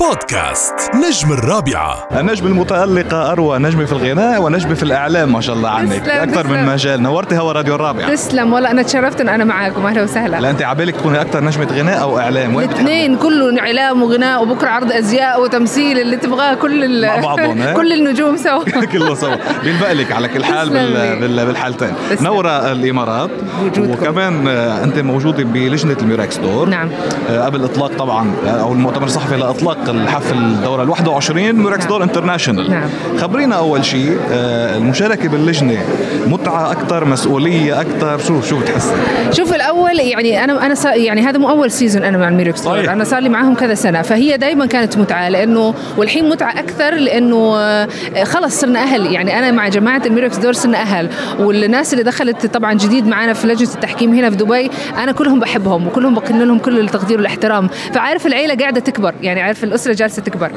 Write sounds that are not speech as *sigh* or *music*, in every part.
بودكاست نجم الرابعة النجم المتألقة أروى نجمة في الغناء ونجمة في الإعلام ما شاء الله عنك تسلم، أكثر من. مجال نورتي هوا راديو الرابعة تسلم والله أنا تشرفت إن أنا معاكم أهلا وسهلا لا أنت عبالك تكوني أكثر نجمة غناء أو إعلام؟ الاثنين كله إعلام وغناء وبكرة عرض أزياء وتمثيل اللي تبغاه كل ال- مع بعضهم، *laughs* ها؟ كل النجوم سوا *laughs* كله سوا بيلبق لك على كل حال بال... تسلمي. بال... بالحالتين تسلم. نورة الإمارات. وكمان آه، أنت موجودة بلجنة الموريكس دور نعم. آه، قبل إطلاق طبعا آه، أو المؤتمر الصحفي لإطلاق الحفل الدورة ال 21 ميراكس نعم. دور international نعم. خبرينا أول شيء آه، المشاركة باللجنة متعة أكثر مسؤولية أكثر شو شو بتحسي؟ شوف الأول يعني أنا أنا يعني هذا مو أول season أنا مع الميركس صحيح. أنا صار لي معاهم كذا سنة فهي دائما كانت متعة لأنه والحين متعة أكثر لأنه آه، خلص صرنا أهل يعني أنا مع جماعة الميركس دور صرنا أهل والناس اللي دخلت طبعا جديد معنا في لجنة التحكيم هنا في دبي أنا كلهم بحبهم وكلهم بكن لهم كل التقدير والإحترام فعارف العيلة قاعدة تكبر يعني عارف الأسرة جالسة تكبر.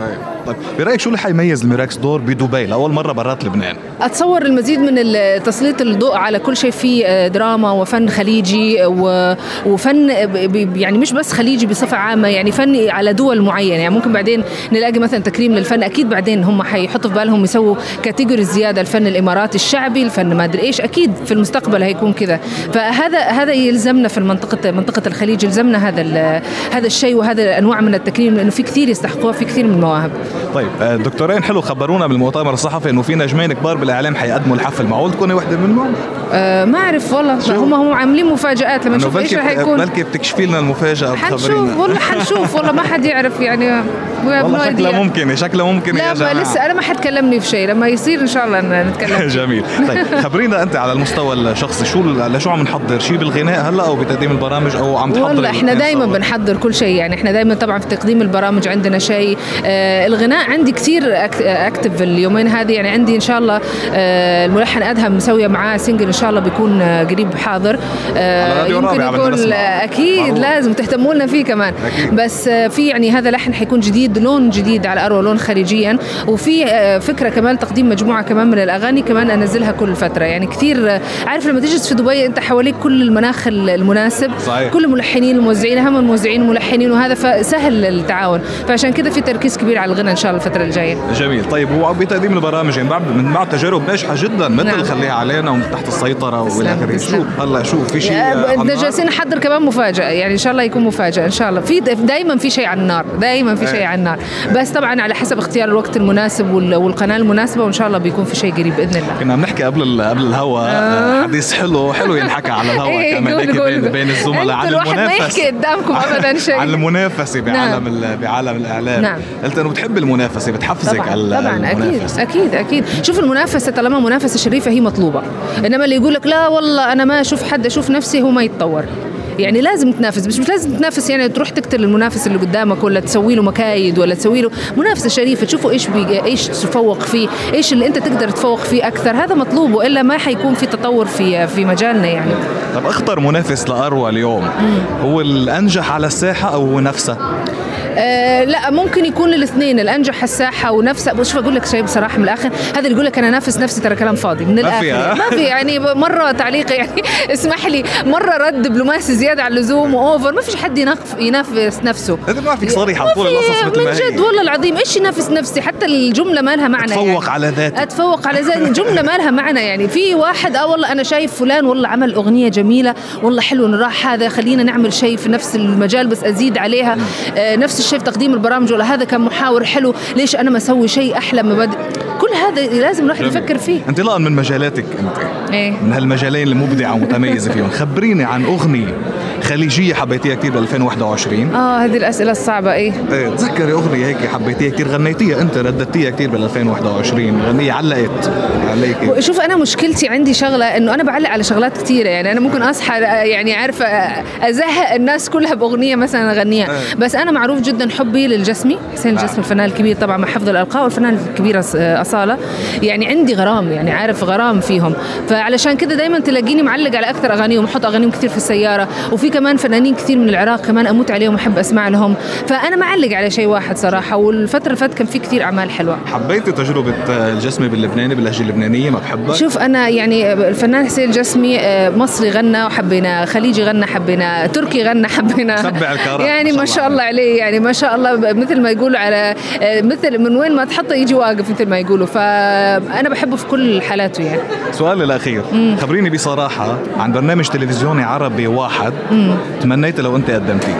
طيب برأيك شو اللي حيميز الميراكس دور بدبي؟ لأول مرة برات لبنان؟ أتصور المزيد من تسليط الضوء على كل شيء فيه آه، دراما وفن خليجي وفن يعني مش بس خليجي بصفة عامة يعني فن على دول معينة. يعني ممكن بعدين نلاقي مثلا تكريم للفن أكيد بعدين هم حيحطوا في بالهم يسووا category زيادة الفن الإماراتي الشعبي الفن ما أدري إيش. أكيد في المستقبل هيكون كذا فهذا هذا يلزمنا في المنطقة منطقة الخليج يلزمنا هذا هذا الشيء وهذا الأنواع من التكريم لأنه في كثير يستحقوها في كثير من المواهب طيب آه، دكتورين حلو خبرونا بالمؤتمر الصحفي إنه في نجمين كبار بالإعلام حيقدموا الحفل. معقول تكوني وحدة منهم؟ أه ما أعرف والله. هم هم عاملين مفاجآت. لما نشوف إيش رح يكون. بلكي بتكشفي لنا المفاجأة حنشوف والله حنشوف. والله ما حد يعرف يعني. *laughs* والله idea. ممكن شكلها ممكن لا يا ما جماعة. لسه أنا ما حد كلمني في شيء. لما يصير إن شاء الله نتكلم. *laughs* جميل. طيب خبرينا أنت على المستوى الشخصي. شو لشو عم نحضر؟ شيء بالغناء هلأ أو بتقديم البرامج أو عم تحضر والله إحنا دائما بنحضر كل شيء. يعني إحنا دائما طبعا في تقديم البرامج عندنا شيء. آه الغناء عندي كثير active اليومين هذه. يعني عندي إن شاء الله آه الملحن أدهم مسوية معاه single إن شاء الله بيكون آه قريب حاضر. آه يمكن يكون أكيد معروف. لازم تهتموا لنا فيه كمان. أكيد. بس في يعني هذا لحن حيكون جديد لون جديد على أروى لون خليجيا وفي فكرة كمان تقديم مجموعة كمان من الأغاني كمان أنزلها كل فترة. يعني كثير عارف لما تجلس في دبي أنت حواليك كل المناخ المناسب. صحيح. كل الملحنين الموزعين هم الموزعين الملحنين وهذا فسهل التعاون. فعشان كده في تركيز كبير على الغنى إن شاء الله الفترة الجاية جميل طيب هو بتقديم البرامج يعني بعد من بعد تجارب ناجحة جدا مثل نعم. خليها علينا ومن تحت السيطرة والى اخره شو. هلا شو في شيء آه، بدنا؟ جالسين نحضر كمان مفاجأة يعني إن شاء الله يكون مفاجأة إن شاء الله في دائما في شيء على النار دائما في إيه. شيء على النار بس طبعا على حسب اختيار الوقت المناسب وال- والقناة المناسبة وإن شاء الله بيكون في شيء قريب بإذن الله كنا عم نحكي قبل قبل الهوا آه. حديث حلو حلو ينحكى على الهوا *laughs* إيه، كمان هيك. بين بين الزملاء عن الواحد ما المنافسة يحكي قدامكم أبداً *laughs* شيء. عن المنافسة بعالم نعم. ال- بعالم الإعلام نعم. قلت أنه بتحب المنافسة بتحفزك طبعا على طبعا أكيد المنافسة. أكيد أكيد. شوف المنافسة طالما منافسة شريفة هي مطلوبة. إنما اللي يقول لك لا والله أنا ما أشوف حد أشوف نفسي هو ما يتطور. يعني لازم تنافس بس مش لازم تنافس يعني تروح تقتل المنافس اللي قدامك ولا تسوي له مكايد ولا تسوي له منافسة شريفة. تشوفوا إيش بي إيش تفوق فيه إيش اللي أنت تقدر تفوق فيه أكثر. هذا مطلوب وإلا ما حيكون في تطور في في مجالنا يعني. طب أخطر منافس لأروى اليوم هو الأنجح على الساحة أو هو نفسه؟ آه لا ممكن يكون الاثنين الأنجح الساحة ونفسه بص شوف أقول لك شيء بصراحة من الآخر هذا اللي يقول لك أنا نافس نفسي ترى كلام فاضي من ما في، الآخر؟ ما في يعني مرة تعليق يعني *laughs* اسمح لي مرة رد دبلوماسي زيادة عن اللزوم وأوفر ما فيش حد يناف- ينافس نفسه. انت ما فيك صريحه طول القصص مثل ما من هي جد والله العظيم إيش ينافس نفسي؟ حتى الجملة ما لها معنى اتفوق يعني. على ذاتك. اتفوق على زي الجملة ما لها معنى يعني. في واحد آه والله أنا شايف فلان والله عمل أغنية جميلة والله حلو راح هذا خلينا نعمل شيء في نفس المجال بس أزيد عليها آه نفس الشيء في تقديم البرامج ولا هذا كان محاور حلو ليش أنا ما أسوي شيء أحلى مبادئ؟ كل هذا لازم الواحد. يفكر فيه. انطلاقا من مجالاتك انت. إيه. من هالمجالين المبدعة ومتميزة فيهم. خبريني عن أغنية خليجية حبيتيها كثير ب 2021 آه هذه الأسئلة الصعبة إيه. إيه تذكري أغنية هيك حبيتيها كثير غنيتيها أنت رددتيها كثير بال 2021 غنية علقت عليك. شوف أنا مشكلتي عندي شغلة إنه أنا بعلق على شغلات كثيره يعني أنا ممكن أصحى يعني عارفه أزهق الناس كلها بأغنية مثلا أغنيها. أه. بس أنا معروف جدا حبي للجسمي حسين الجسمي الفنان الكبير طبعا مع حفظ الالقاب والفنان الكبيره أص- اصاله الاصاله يعني عندي غرام يعني عارف غرام فيهم. فعلشان كده دايما تلاقيني معلق على أكثر أغانيهم أحط أغانيهم كثير في السيارة. وفي كمان فنانين كثير من العراق كمان أموت عليهم وأحب أسمع لهم. فأنا معلق على شيء واحد صراحة. والفترة اللي فاتت كان في كثير أعمال حلوة. حبيتي تجربة الجسمي باللبناني باللهجة اللبنانية ما بحبها. شوف أنا يعني الفنان حسين الجسمي آه، مصري غنى وحبينا خليجي غنى حبينا تركي غنى حبينا. سبع الكرات يعني ما شاء الله عليه يعني ما شاء الله مثل ما يقولوا على آه، مثل من وين ما تحطه يجي واقف مثل ما يقولوا. فأنا بحبه في كل حالاته يعني. سؤال الاخير مم. خبريني بصراحة عن برنامج تلفزيوني عربي واحد. تمنيت لو أنت قدمتيه.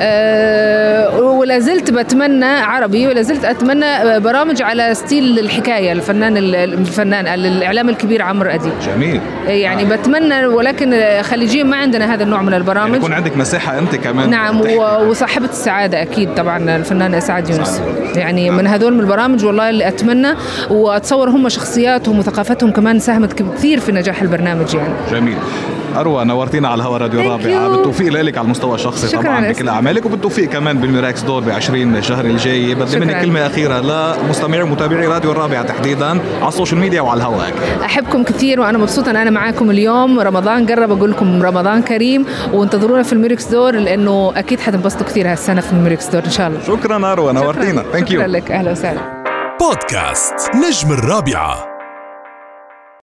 أه ولا زلت بتمنى عربي ولا زلت أتمنى برامج على ستيل الحكاية الفنان الفنان الإعلام الكبير عمرو اديب جميل. يعني آه. بتمنى ولكن خليجيا ما عندنا هذا النوع من البرامج. يعني يكون عندك مساحة أنت كمان. نعم وصاحبة السعادة أكيد طبعا الفنانه اسعاد يونس. يعني من هذول من البرامج والله اللي أتمنى وأتصور هم شخصياتهم وثقافتهم كمان ساهمت كثير في نجاح البرنامج يعني. جميل. اروى نورتينا على الهواء راديو الرابعه بالتوفيق لك على المستوى الشخصي طبعا بكل أعمالك وبالتوفيق كمان بالميراكس دور ب 20 شهر الجاي. بدي منك كلمة أخيرة لمستمعي ومتابعي راديو الرابعه تحديدا على السوشيال ميديا وعلى الهواء. أحبكم كثير وأنا مبسوطة إن أنا معاكم اليوم. رمضان قرب أقول لكم رمضان كريم وانتظرونا في الميركس دور لأنه أكيد حتنبسطوا كثير هالسنة في الميركس دور إن شاء الله. شكرا اروى نورتينا. thank you شكرا لك. أهلا وسهلا. بودكاست نجم الرابعة.